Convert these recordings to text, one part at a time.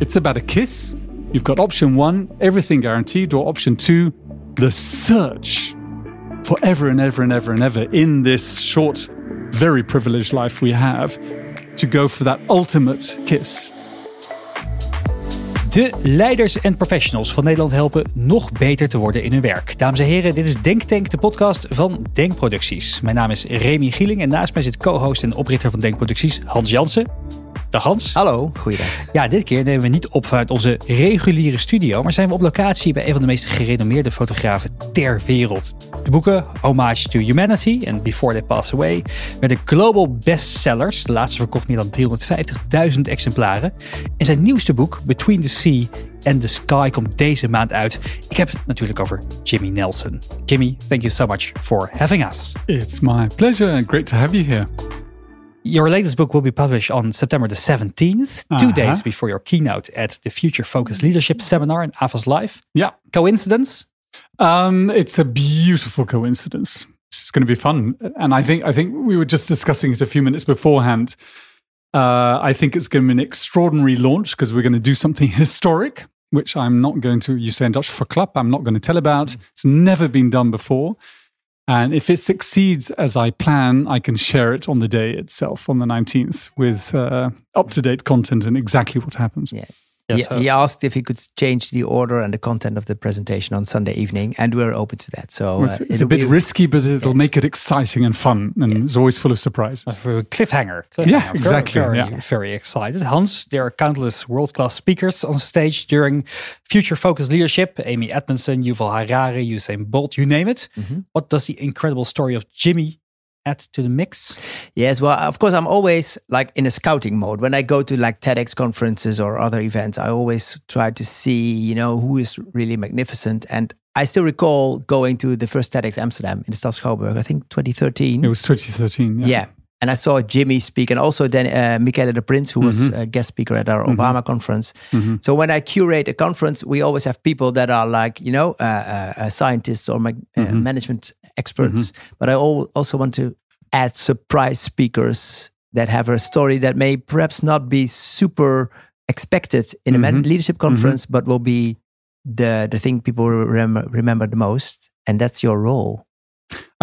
It's about a kiss. You've got option one, everything guaranteed, or option two, the search for ever and ever and ever and ever in this short, very privileged life we have to go for that ultimate kiss. De leiders en professionals van Nederland helpen nog beter te worden in hun werk. Dames en heren, dit is Denktank, de podcast van Denkproducties. Mijn naam is Remy Gieling en naast mij zit co-host en oprichter van Denkproducties Hans Jansen. Dag Hans. Hallo, goeiedag. Ja, dit keer nemen we niet op vanuit onze reguliere studio, maar zijn we op locatie bij een van de meest gerenommeerde fotografen ter wereld. De boeken Homage to Humanity en Before They Pass Away werden global bestsellers. De laatste verkocht meer dan 350.000 exemplaren. En zijn nieuwste boek, Between the Sea and the Sky, komt deze maand uit. Ik heb het natuurlijk over Jimmy Nelson. Jimmy, thank you so much for having us. It's my pleasure. Great to have you here. Your latest book will be published on September the 17th, 2 Uh-huh. days before your keynote at the Future Focus Leadership Seminar in AFAS Live. Yeah. Coincidence? Um, it's a beautiful coincidence. It's going to be fun, and I think I think we were just discussing it a few minutes beforehand. Uh, I think it's going to be an extraordinary launch because we're going to do something historic, which I'm not going to. You say in Dutch, for verklap. I'm not going to tell about. It's never been done before, and if it succeeds as I plan, I can share it on the day itself, on the 19th, with uh, up to date content and exactly what happens. Yes. Yes, he, he asked if he could change the order and the content of the presentation on Sunday evening, and we're open to that. So It's, uh, it's a bit be- risky, but it'll make it exciting and fun, and it's always full of surprises. For a cliffhanger. cliffhanger. Yeah, Very- exactly, Very, yeah. very excited. Hans, there are countless world class speakers on stage during Future Focus Leadership. Amy Edmondson, Yuval Harari, Usain Bolt, you name it. Mm-hmm. What does the incredible story of Jimmy add to the mix? Yes, well, of course, I'm always like in a scouting mode. When I go to like TEDx conferences or other events, I always try to see, you know, who is really magnificent. And I still recall going to the first TEDx Amsterdam in the Stad Schouwburg, I think 2013. It was 2013. Yeah. Yeah. And I saw Jimmy speak, and also then uh, Michaela DePrince, who Mm-hmm. was a guest speaker at our Obama conference. So when I curate a conference, we always have people that are like, you know, uh, uh, uh, scientists or mag- uh, Mm-hmm. experts. But I also want to add surprise speakers that have a story that may perhaps not be super expected in a Mm-hmm. leadership conference, but will be the the thing people remember, remember the most. And that's your role.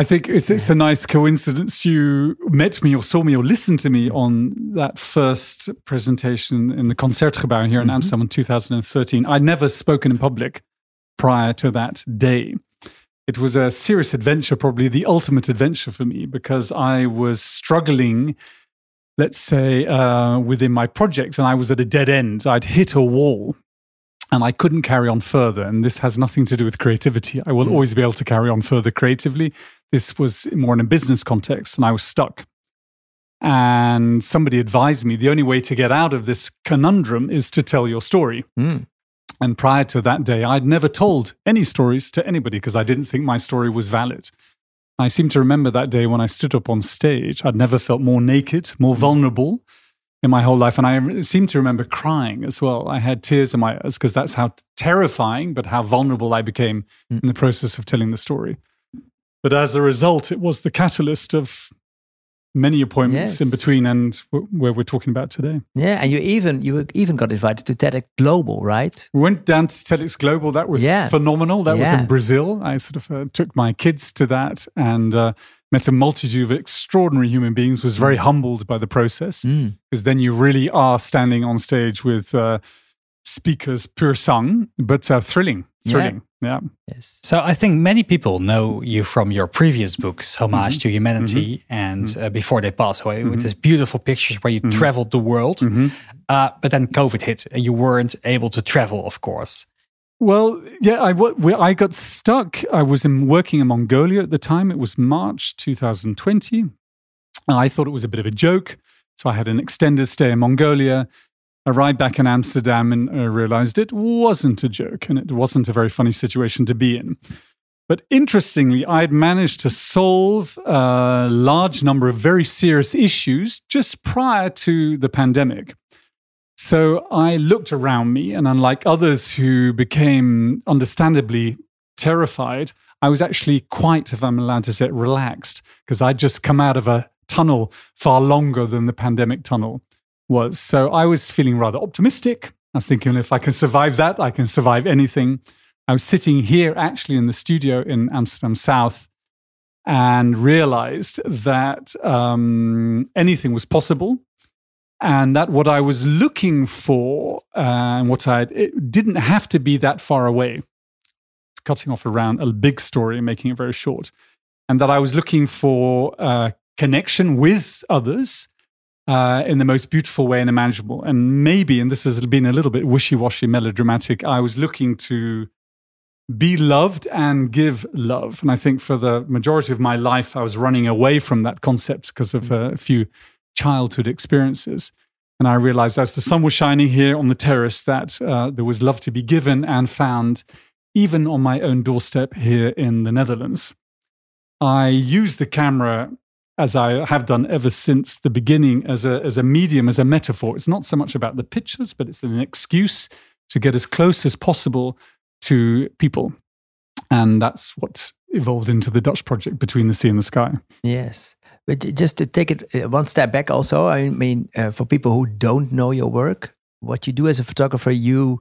I think it's, it's a nice coincidence. You met me or saw me or listened to me on that first presentation in the Concertgebouw here in Amsterdam in 2013. I'd never spoken in public prior to that day. It was a serious adventure, probably the ultimate adventure for me, because I was struggling, let's say, uh, within my project, and I was at a dead end. I'd hit a wall and I couldn't carry on further. And this has nothing to do with creativity. I will always be able to carry on further creatively. This was more in a business context, and I was stuck. And somebody advised me the only way to get out of this conundrum is to tell your story. Mm. And prior to that day, I'd never told any stories to anybody because I didn't think my story was valid. I seem to remember that day when I stood up on stage. I'd never felt more naked, more vulnerable in my whole life. And I seem to remember crying as well. I had tears in my eyes because that's how terrifying, but how vulnerable I became mm. in the process of telling the story. But as a result, it was the catalyst of many appointments in between and w- where we're talking about today. Yeah, and you even you even got invited to TEDx Global, right? We went down to TEDx Global. That was Yeah. phenomenal. That was in Brazil. I sort of uh, took my kids to that and uh, met a multitude of extraordinary human beings. Was very humbled by the process Mm. because then you really are standing on stage with uh, speakers pure song, but uh, thrilling, thrilling. Yeah. Yes. So I think many people know you from your previous books, Homage Mm-hmm. to Humanity and uh, Before They Pass Away, with these beautiful pictures where you Mm-hmm. traveled the world. Uh, but then COVID hit and you weren't able to travel, of course. Well, yeah, I, I got stuck. I was in, working in Mongolia at the time. It was March 2020. I thought it was a bit of a joke. So I had an extended stay in Mongolia, arrived back in Amsterdam, and uh, realized it wasn't a joke and it wasn't a very funny situation to be in. But interestingly, I had managed to solve a large number of very serious issues just prior to the pandemic. So I looked around me, and unlike others who became understandably terrified, I was actually quite, if I'm allowed to say it, relaxed because I'd just come out of a tunnel far longer than the pandemic tunnel was. So I was feeling rather optimistic. I was thinking, if I can survive that, I can survive anything. I was sitting here actually in the studio in Amsterdam South and realized that um, anything was possible and that what I was looking for uh, and what I didn't have to be that far away. Cutting off around a big story, making it very short, and that I was looking for uh, connection with others uh, in the most beautiful way and imaginable. And maybe, and this has been a little bit wishy-washy, melodramatic. I was looking to be loved and give love. And I think for the majority of my life, I was running away from that concept because of a few childhood experiences. And I realized as the sun was shining here on the terrace that uh, there was love to be given and found, even on my own doorstep here in the Netherlands. I use the camera as I have done ever since the beginning as a, as a medium, as a metaphor. It's not so much about the pictures, but it's an excuse to get as close as possible to people. And that's what evolved into the Dutch project Between the Sea and the Sky. Yes. But just to take it uh, one step back, also, I mean, uh, for people who don't know your work, what you do as a photographer, you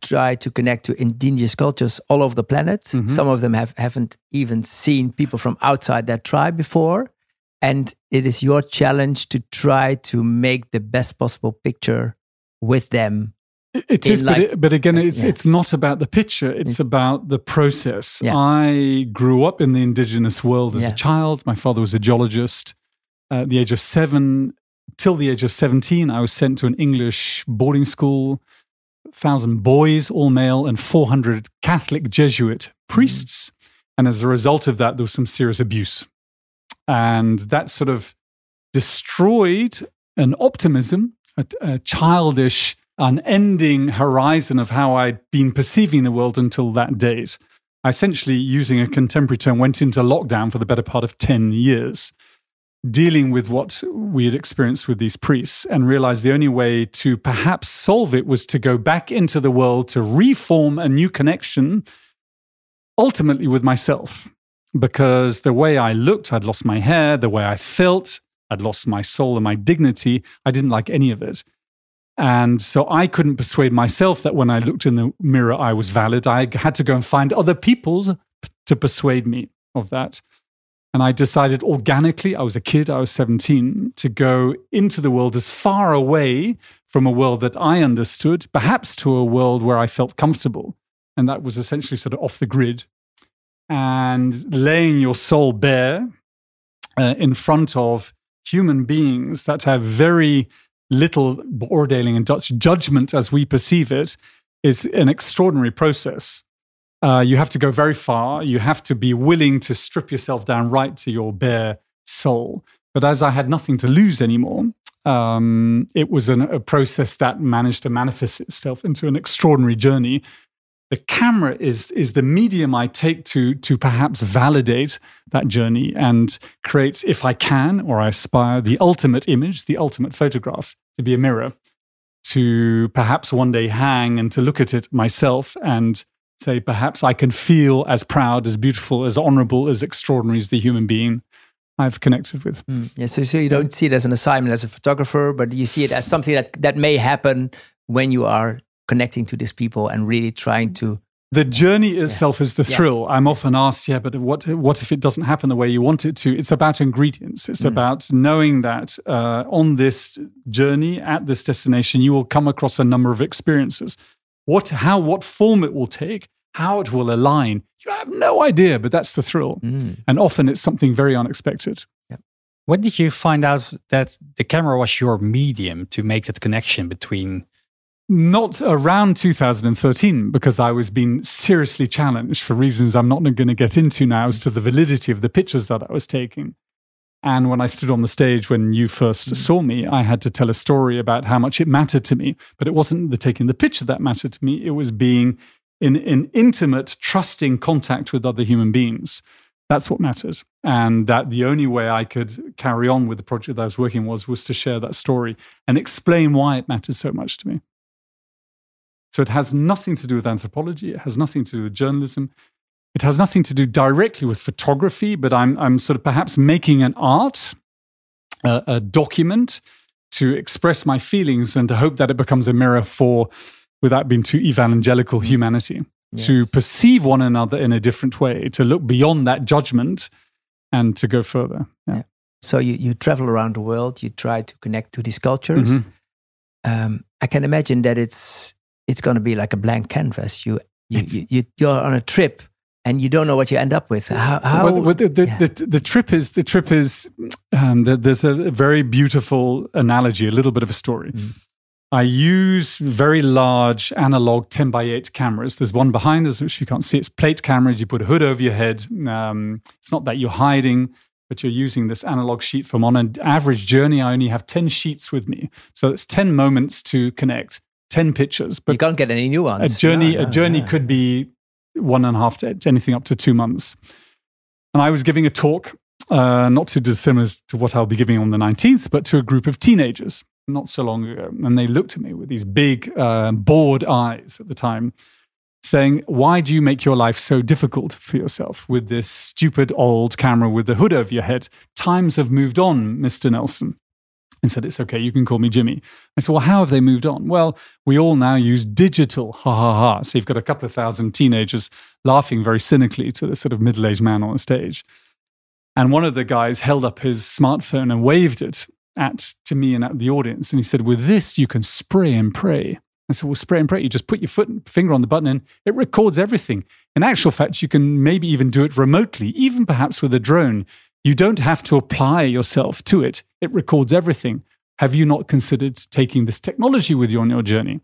try to connect to indigenous cultures all over the planet. Mm -hmm. Some of them have, haven't even seen people from outside that tribe before. And it is your challenge to try to make the best possible picture with them it is, like, but, it, but, again, it's yeah. it's not about the picture. It's, it's about the process. Yeah. I grew up in the indigenous world as yeah. a child. My father was a geologist. At the age of seven, till the age of seventeen, I was sent to an English boarding school. Thousand boys, all male, and four hundred Catholic Jesuit priests. Mm. And as a result of that, there was some serious abuse, and that sort of destroyed an optimism, a, a childish unending horizon of how I'd been perceiving the world until that date. I essentially, using a contemporary term, went into lockdown for the better part of 10 years, dealing with what we had experienced with these priests, and realized the only way to perhaps solve it was to go back into the world to reform a new connection, ultimately with myself. Because the way I looked, I'd lost my hair, the way I felt, I'd lost my soul and my dignity. I didn't like any of it. And so I couldn't persuade myself that when I looked in the mirror, I was valid. I had to go and find other people to persuade me of that. And I decided organically, I was a kid, I was 17, to go into the world as far away from a world that I understood, perhaps to a world where I felt comfortable. And that was essentially sort of off the grid. And laying your soul bare uh, in front of human beings that have very little beoordeling and Dutch judgment as we perceive it is an extraordinary process. Uh, you have to go very far. You have to be willing to strip yourself down right to your bare soul. But as I had nothing to lose anymore, um, it was an, a process that managed to manifest itself into an extraordinary journey the camera is is the medium I take to to perhaps validate that journey and create, if I can or I aspire, the ultimate image, the ultimate photograph to be a mirror, to perhaps one day hang and to look at it myself and say, perhaps I can feel as proud, as beautiful, as honorable, as extraordinary as the human being I've connected with. Mm, yeah, so, so you don't see it as an assignment as a photographer, but you see it as something that, that may happen when you are connecting to these people and really trying to the journey itself yeah. is the thrill. Yeah. I'm often asked, yeah, but what what if it doesn't happen the way you want it to? It's about ingredients. It's mm. about knowing that uh, on this journey at this destination, you will come across a number of experiences. What, how, what form it will take, how it will align, you have no idea. But that's the thrill, mm. and often it's something very unexpected. Yeah. When did you find out that the camera was your medium to make that connection between not around 2013 because I was being seriously challenged for reasons I'm not going to get into now as to the validity of the pictures that I was taking. And when I stood on the stage when you first mm. saw me, I had to tell a story about how much it mattered to me. But it wasn't the taking the picture that mattered to me, it was being in, in intimate, trusting contact with other human beings. That's what mattered. And that the only way I could carry on with the project that I was working was was to share that story and explain why it mattered so much to me. So it has nothing to do with anthropology. It has nothing to do with journalism. It has nothing to do directly with photography, but I'm, I'm sort of perhaps making an art, uh, a document to express my feelings and to hope that it becomes a mirror for without being too evangelical humanity to perceive one another in a different way, to look beyond that judgment and to go further. Yeah. So you, you travel around the world, you try to connect to these cultures. Mhm. Um, I can imagine that it's it's going to be like a blank canvas. You you, you you you're on a trip and you don't know what you end up with. How, how Well, well, the, the, yeah. the, the trip is the trip is um, the, there's a very beautiful analogy, a little bit of a story. Mm. I use very large analog 10 by 8 cameras. There's one behind us, which you can't see. It's plate cameras. You put a hood over your head. Um, it's not that you're hiding, but you're using this analog sheet from On an average journey, I only have 10 sheets with me. So it's 10 moments to connect, 10 pictures. But you can't get any new ones. a journey No, a journey no. could be one and a half to anything up to two months and i was giving a talk uh, not too dissimilar to what i'll be giving on the 19th but to a group of teenagers not so long ago and they looked at me with these big uh, bored eyes at the time saying why do you make your life so difficult for yourself with this stupid old camera with the hood over your head times have moved on mr nelson and said, It's okay, you can call me Jimmy. I said, Well, how have they moved on? Well, we all now use digital. Ha ha ha. So you've got a couple of thousand teenagers laughing very cynically to this sort of middle aged man on the stage. And one of the guys held up his smartphone and waved it at to me and at the audience. And he said, With this, you can spray and pray. I said, Well, spray and pray. You just put your foot and finger on the button and it records everything. In actual fact, you can maybe even do it remotely, even perhaps with a drone. You don't have to apply yourself to it. It records everything. Have you not considered taking this technology with you on your journey?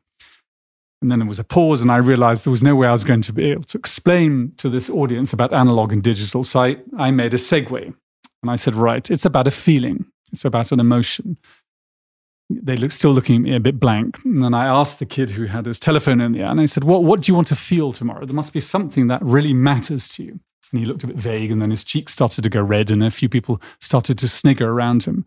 And then there was a pause, and I realized there was no way I was going to be able to explain to this audience about analog and digital. So I, I made a segue. And I said, Right, it's about a feeling, it's about an emotion. They look still looking at me a bit blank. And then I asked the kid who had his telephone in the air, and I said, what, what do you want to feel tomorrow? There must be something that really matters to you. And he looked a bit vague, and then his cheeks started to go red, and a few people started to snigger around him.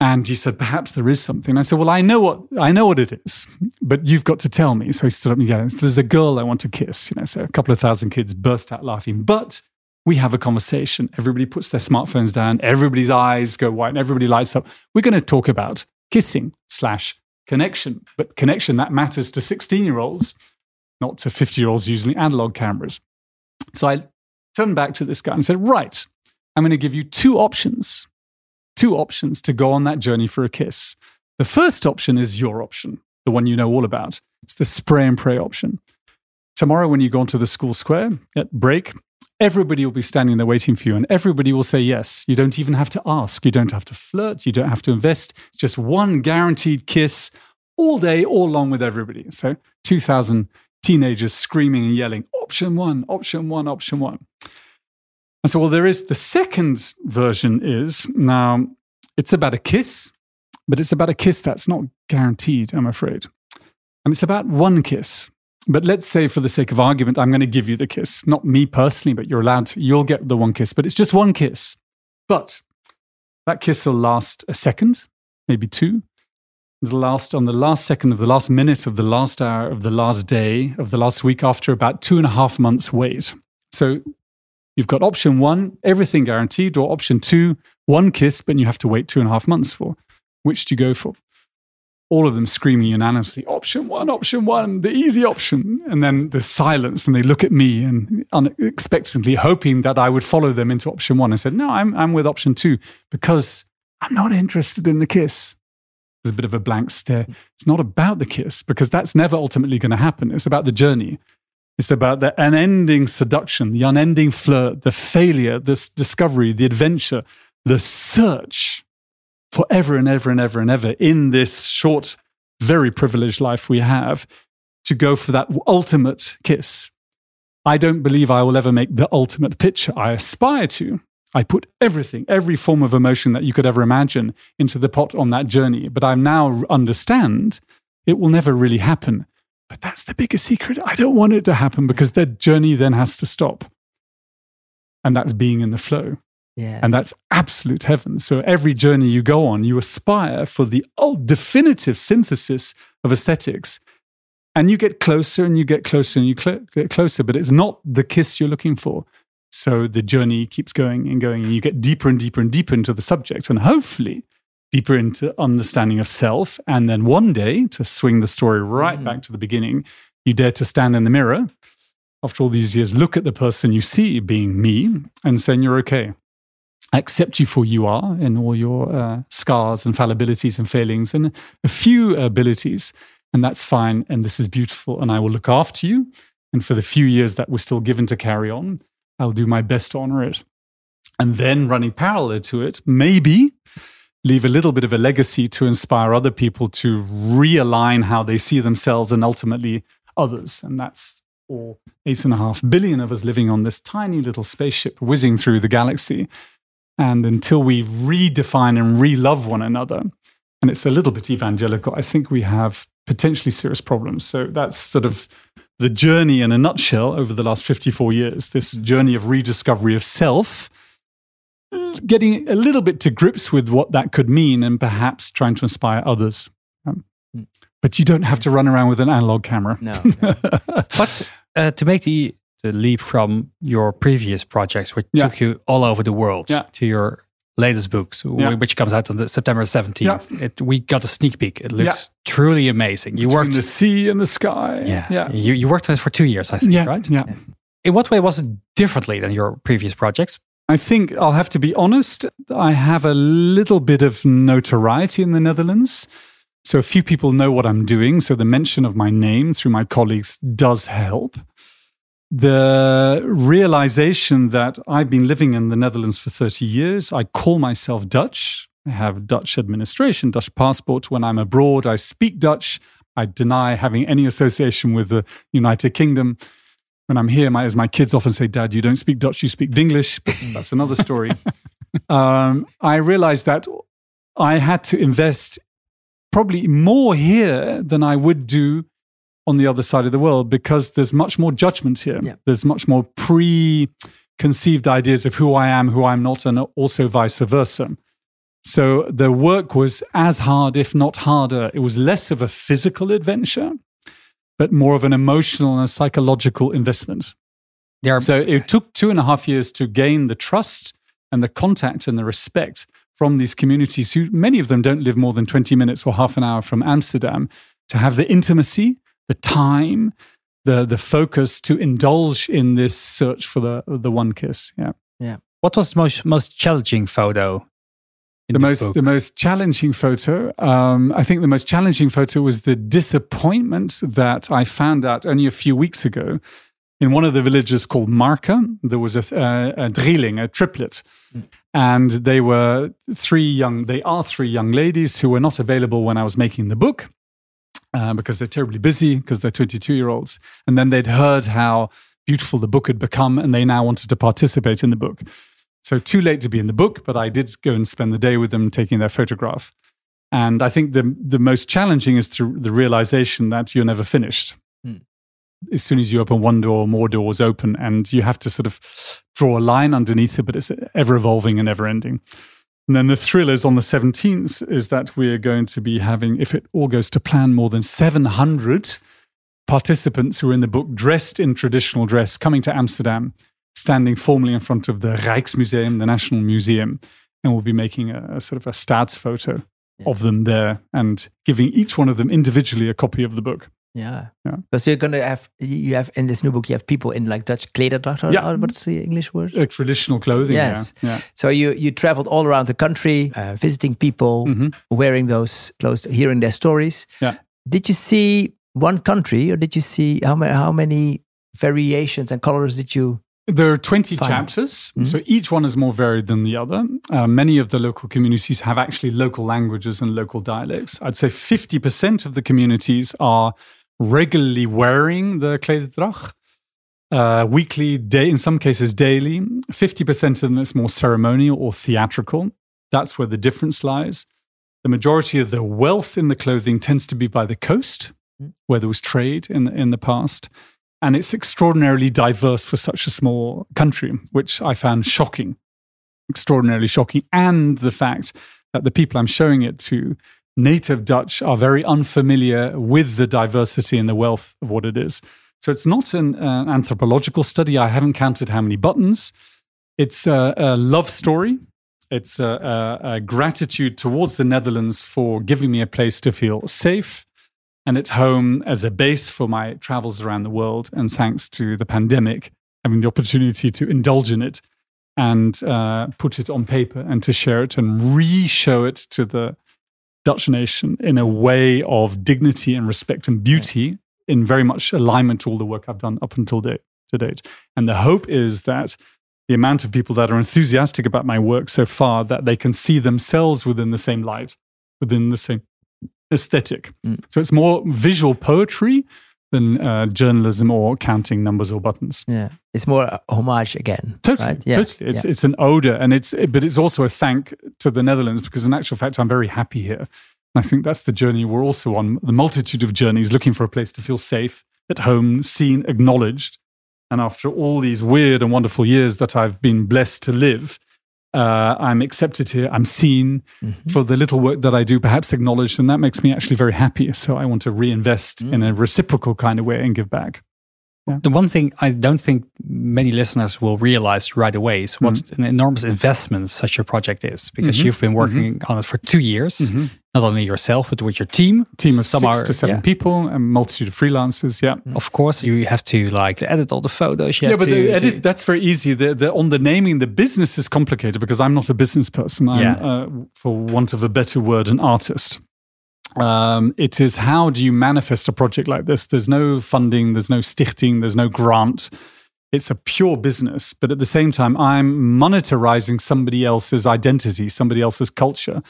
And he said, "Perhaps there is something." I said, "Well, I know what I know what it is, but you've got to tell me." So he stood up. and Yeah, there's a girl I want to kiss. You know, so a couple of thousand kids burst out laughing. But we have a conversation. Everybody puts their smartphones down. Everybody's eyes go white, and everybody lights up. We're going to talk about kissing slash connection, but connection that matters to 16 year olds, not to 50 year olds using analog cameras. So I turned back to this guy and said, Right, I'm going to give you two options, two options to go on that journey for a kiss. The first option is your option, the one you know all about. It's the spray and pray option. Tomorrow, when you go onto the school square at break, everybody will be standing there waiting for you, and everybody will say yes. You don't even have to ask. You don't have to flirt. You don't have to invest. It's just one guaranteed kiss all day, all along with everybody. So, 2,000 teenagers screaming and yelling, option one, option one, option one. And so, well, there is the second version is now it's about a kiss, but it's about a kiss that's not guaranteed, I'm afraid. And it's about one kiss. But let's say, for the sake of argument, I'm going to give you the kiss. Not me personally, but you're allowed to. You'll get the one kiss, but it's just one kiss. But that kiss will last a second, maybe two. It'll last on the last second of the last minute of the last hour of the last day of the last week after about two and a half months wait. So you've got option one, everything guaranteed, or option two, one kiss, but you have to wait two and a half months for. Which do you go for? All of them screaming unanimously, option one, option one, the easy option. And then the silence, and they look at me and unexpectedly hoping that I would follow them into option one. I said, No, I'm, I'm with option two because I'm not interested in the kiss. There's a bit of a blank stare. It's not about the kiss because that's never ultimately going to happen. It's about the journey. It's about the unending seduction, the unending flirt, the failure, this discovery, the adventure, the search for ever and ever and ever and ever in this short, very privileged life we have to go for that ultimate kiss. I don't believe I will ever make the ultimate picture. I aspire to. I put everything, every form of emotion that you could ever imagine into the pot on that journey. But I now understand it will never really happen. But that's the biggest secret. I don't want it to happen because the journey then has to stop. And that's being in the flow. Yeah. And that's absolute heaven. So every journey you go on, you aspire for the definitive synthesis of aesthetics. And you get closer and you get closer and you cl- get closer, but it's not the kiss you're looking for. So the journey keeps going and going, and you get deeper and deeper and deeper into the subject. And hopefully, deeper into understanding of self. And then one day, to swing the story right back to the beginning, you dare to stand in the mirror after all these years, look at the person you see being me and saying you're okay. I accept you for you are and all your uh, scars and fallibilities and failings and a few abilities. And that's fine. And this is beautiful. And I will look after you. And for the few years that we're still given to carry on, I'll do my best to honor it. And then running parallel to it, maybe leave a little bit of a legacy to inspire other people to realign how they see themselves and ultimately others. And that's or eight and a half billion of us living on this tiny little spaceship whizzing through the galaxy. And until we redefine and re love one another, and it's a little bit evangelical, I think we have potentially serious problems. So that's sort of the journey in a nutshell over the last 54 years this journey of rediscovery of self, getting a little bit to grips with what that could mean, and perhaps trying to inspire others. Um, hmm. but you don't have to run around with an analog camera. No. no. but uh, to make the, the leap from your previous projects, which yeah. took you all over the world, yeah. to your latest books, yeah. which comes out on the September 17th. It, we got a sneak peek. It looks truly amazing. You Between worked the sea and the sky. Yeah. yeah. You, you worked on it for two years, I think, yeah. right? Yeah. In what way was it differently than your previous projects? I think I'll have to be honest. I have a little bit of notoriety in the Netherlands. So a few people know what I'm doing. So the mention of my name through my colleagues does help. The realization that I've been living in the Netherlands for 30 years, I call myself Dutch. I have Dutch administration, Dutch passport. When I'm abroad, I speak Dutch. I deny having any association with the United Kingdom. When I'm here, my, as my kids often say, Dad, you don't speak Dutch, you speak English. But that's another story. um, I realized that I had to invest probably more here than I would do on the other side of the world because there's much more judgment here. Yeah. There's much more preconceived ideas of who I am, who I'm not, and also vice versa. So the work was as hard, if not harder. It was less of a physical adventure, but more of an emotional and a psychological investment. Are- so it took two and a half years to gain the trust and the contact and the respect from these communities who many of them don't live more than 20 minutes or half an hour from Amsterdam to have the intimacy, the time, the the focus to indulge in this search for the the one kiss. Yeah. Yeah. What was the most most challenging photo? The, most book? the most challenging photo. Um, I think the most challenging photo was the disappointment that I found out only a few weeks ago in one of the villages called Marka, there was a, a, a drilling, a triplet. Mm. And they were three young, they are three young ladies who were not available when I was making the book uh, because they're terribly busy because they're 22 year olds. And then they'd heard how beautiful the book had become and they now wanted to participate in the book. So, too late to be in the book, but I did go and spend the day with them taking their photograph. And I think the, the most challenging is to the realization that you're never finished as soon as you open one door, more doors open, and you have to sort of draw a line underneath it, but it's ever evolving and ever ending. And then the thrill is on the 17th is that we're going to be having, if it all goes to plan, more than 700 participants who are in the book dressed in traditional dress coming to Amsterdam, standing formally in front of the Rijksmuseum, the National Museum, and we'll be making a, a sort of a stats photo of them there and giving each one of them individually a copy of the book. Yeah. Yeah. Because you're gonna have you have in this new book you have people in like Dutch klederdracht. Yeah. What's the English word? Uh, traditional clothing. Yes. Yeah. yeah. So you you traveled all around the country, uh, visiting people, mm-hmm. wearing those clothes, hearing their stories. Yeah. Did you see one country, or did you see how many how many variations and colors did you? There are 20 Fine. chapters, mm-hmm. so each one is more varied than the other. Uh, many of the local communities have actually local languages and local dialects. I'd say 50% of the communities are regularly wearing the klederdracht. Uh, weekly, day in some cases daily. Fifty percent of them is more ceremonial or theatrical. That's where the difference lies. The majority of the wealth in the clothing tends to be by the coast, where there was trade in the, in the past, and it's extraordinarily diverse for such a small country, which I found shocking, extraordinarily shocking, and the fact that the people I'm showing it to native Dutch are very unfamiliar with the diversity and the wealth of what it is. So it's not an, an anthropological study. I haven't counted how many buttons. It's a, a love story It's a, a, a gratitude towards the Netherlands for giving me a place to feel safe and at home as a base for my travels around the world. And thanks to the pandemic, having the opportunity to indulge in it and uh, put it on paper and to share it and re-show it to the Dutch nation in a way of dignity and respect and beauty in very much alignment to all the work I've done up until date, to date. And the hope is that the amount of people that are enthusiastic about my work so far that they can see themselves within the same light, within the same aesthetic. Mm. So it's more visual poetry than uh, journalism or counting numbers or buttons. Yeah, it's more homage again. Totally, right? yes. totally. It's yeah. it's an odor, and it's but it's also a thank to the Netherlands because in actual fact I'm very happy here. And I think that's the journey we're also on. The multitude of journeys, looking for a place to feel safe, at home, seen, acknowledged. And after all these weird and wonderful years that I've been blessed to live, uh, I'm accepted here. I'm seen mm-hmm. for the little work that I do, perhaps acknowledged, and that makes me actually very happy. So I want to reinvest mm. in a reciprocal kind of way and give back. Yeah. The one thing I don't think many listeners will realize right away is what mm-hmm. an enormous investment such a project is, because mm-hmm. you've been working mm-hmm. on it for two years, mm-hmm. not only yourself but with your team. Team of Some six are, to seven yeah. people, and multitude of freelancers. Yeah, of course you have to like edit all the photos. yeah, but to, the edit, that's very easy. The, the, on the naming, the business is complicated because I'm not a business person. I'm, yeah. uh, for want of a better word, an artist um, it is how do you manifest a project like this? There's no funding, there's no stichting, there's no grant. It's a pure business, but at the same time, I'm monetarizing somebody else's identity, somebody else's culture.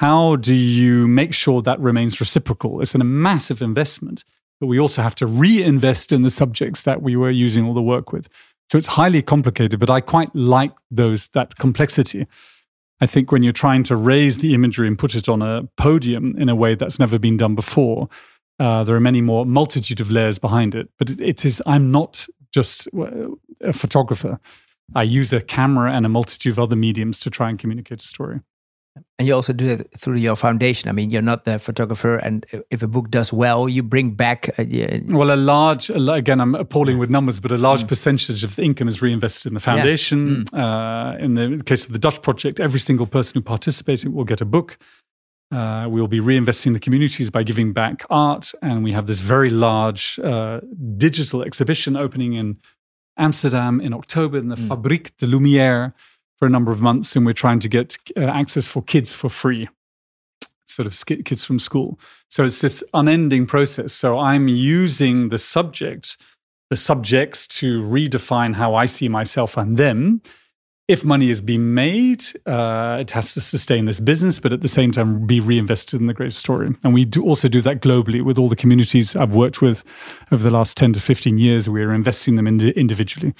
How do you make sure that remains reciprocal? It's a massive investment, but we also have to reinvest in the subjects that we were using all the work with. So it's highly complicated, but I quite like those that complexity. I think when you're trying to raise the imagery and put it on a podium in a way that's never been done before, uh, there are many more multitude of layers behind it. But it, it is, I'm not just a photographer. I use a camera and a multitude of other mediums to try and communicate a story. And you also do it through your foundation. I mean, you're not the photographer, and if a book does well, you bring back. A, a well, a large, again, I'm appalling with numbers, but a large mm. percentage of the income is reinvested in the foundation. Yeah. Mm. Uh, in the case of the Dutch project, every single person who participates will get a book. Uh, we'll be reinvesting the communities by giving back art, and we have this very large uh, digital exhibition opening in Amsterdam in October in the mm. Fabrique des Lumières for a number of months, and we're trying to get uh, access for kids for free, sort of kids from school. So it's this unending process. So I'm using the subject, the subjects to redefine how I see myself and them. If money is being made, uh, it has to sustain this business, but at the same time be reinvested in the great story. And we do also do that globally with all the communities I've worked with over the last 10 to 15 years. We're investing them in individually.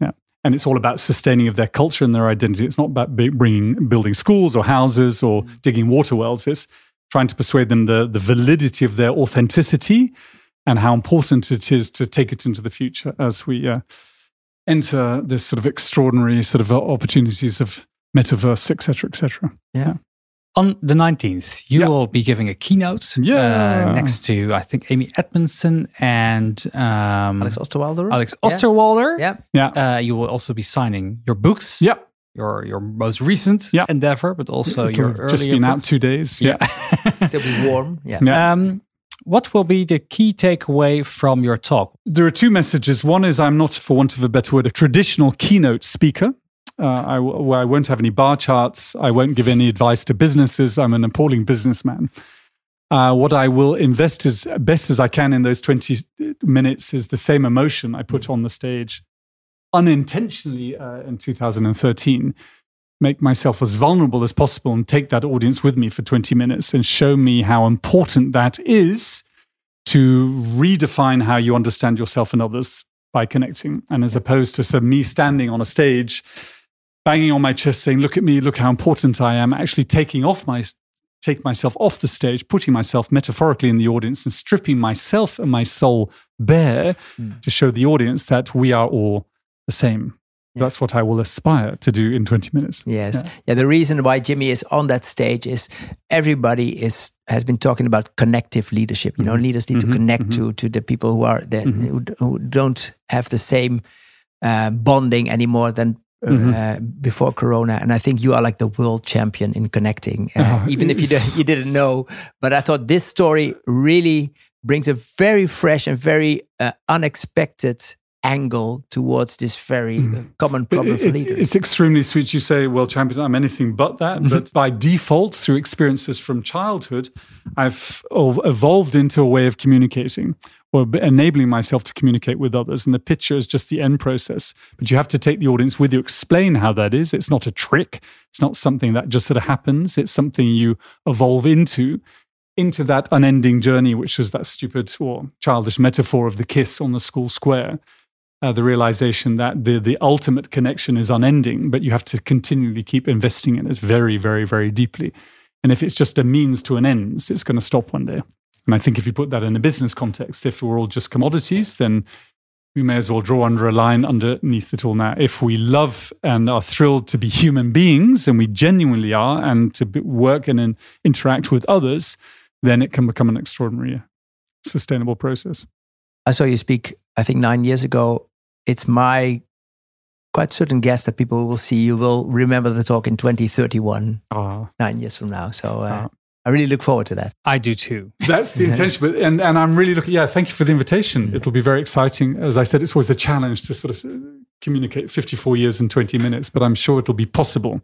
Yeah and it's all about sustaining of their culture and their identity. It's not about bringing building schools or houses or mm. digging water wells. It's trying to persuade them the the validity of their authenticity and how important it is to take it into the future as we uh, enter this sort of extraordinary sort of opportunities of metaverse, etc., etc. Yeah. yeah. On the 19th, you yeah. will be giving a keynote yeah. Uh, next to, I think, Amy Edmondson and um, Alex Osterwalder. Alex Osterwalder. Yeah. Yeah. Uh, you will also be signing your books. Yeah. Your your most recent yeah. endeavor, but also It'll your just been books. out two days. Yeah. yeah. Still be warm. Yeah. yeah. Um, what will be the key takeaway from your talk? There are two messages. One is I'm not, for want of a better word, a traditional keynote speaker. Uh, I, I won't have any bar charts. I won't give any advice to businesses. I'm an appalling businessman. Uh, what I will invest as best as I can in those 20 minutes is the same emotion I put on the stage unintentionally uh, in 2013. Make myself as vulnerable as possible and take that audience with me for 20 minutes and show me how important that is to redefine how you understand yourself and others by connecting. And as opposed to some me standing on a stage banging on my chest saying, look at me, look how important I am, actually taking off my take myself off the stage, putting myself metaphorically in the audience and stripping myself and my soul bare mm. to show the audience that we are all the same. Yeah. That's what I will aspire to do in 20 minutes. Yes. Yeah. yeah. The reason why Jimmy is on that stage is everybody is has been talking about connective leadership. You know, mm-hmm. leaders need mm-hmm. to connect mm-hmm. to to the people who are that mm-hmm. who, who, don't have the same uh, bonding anymore than uh, mm-hmm. before Corona, and I think you are like the world champion in connecting, uh, oh, even if you did, you didn't know. But I thought this story really brings a very fresh and very uh, unexpected angle towards this very mm. common problem it, for leaders. It's extremely sweet. You say, well, champion, I'm anything but that. Mm-hmm. but by default, through experiences from childhood, I've evolved into a way of communicating or enabling myself to communicate with others. And the picture is just the end process. But you have to take the audience with you, explain how that is. It's not a trick. It's not something that just sort of happens. It's something you evolve into into that unending journey, which was that stupid or childish metaphor of the kiss on the school square uh, the realization that the the ultimate connection is unending, but you have to continually keep investing in it very, very, very deeply. And if it's just a means to an end, it's going to stop one day. And I think if you put that in a business context, if we're all just commodities, then we may as well draw under a line underneath it all now. If we love and are thrilled to be human beings, and we genuinely are, and to work and interact with others, then it can become an extraordinary, sustainable process. I saw you speak, I think, nine years ago it's my quite certain guess that people will see you will remember the talk in 2031, uh, nine years from now. So uh, uh, I really look forward to that. I do too. That's the intention. But, and, and I'm really looking, yeah, thank you for the invitation. Yeah. It'll be very exciting. As I said, it's always a challenge to sort of communicate 54 years in 20 minutes, but I'm sure it'll be possible.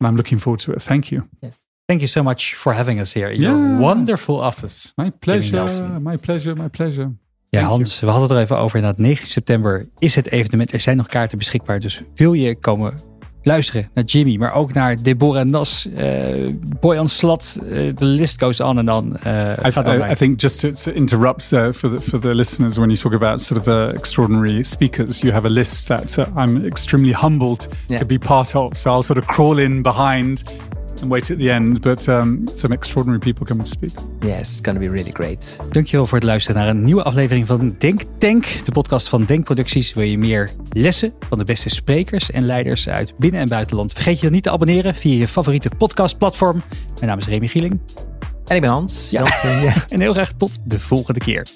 And I'm looking forward to it. Thank you. Yes. Thank you so much for having us here in yeah. your wonderful office. My pleasure. My pleasure. My pleasure. Ja, Hans, we hadden het er even over. Inderdaad, 9 september is het evenement. Er zijn nog kaarten beschikbaar. Dus wil je komen luisteren naar Jimmy, maar ook naar Deborah Nas, uh, Boyan Slat. Uh, the list goes on and on. Uh, I, I, I, think just to, to interrupt for the for the listeners, when you talk about sort of uh, extraordinary speakers, you have a list that uh, I'm extremely humbled yeah. to be part of. So I'll sort of crawl in behind and wait at the end. But um, some extraordinary people come to speak. Yes, it's going to be really great. Dankjewel voor het luisteren naar een nieuwe aflevering van Denk Tank, de podcast van Denkproducties. Wil je meer lessen van de beste sprekers en leiders uit binnen- en buitenland? Vergeet je dan niet te abonneren via je favoriete podcastplatform. Mijn naam is Remy Gieling. En ik ben Hans. Ja. ja. en heel graag tot de volgende keer.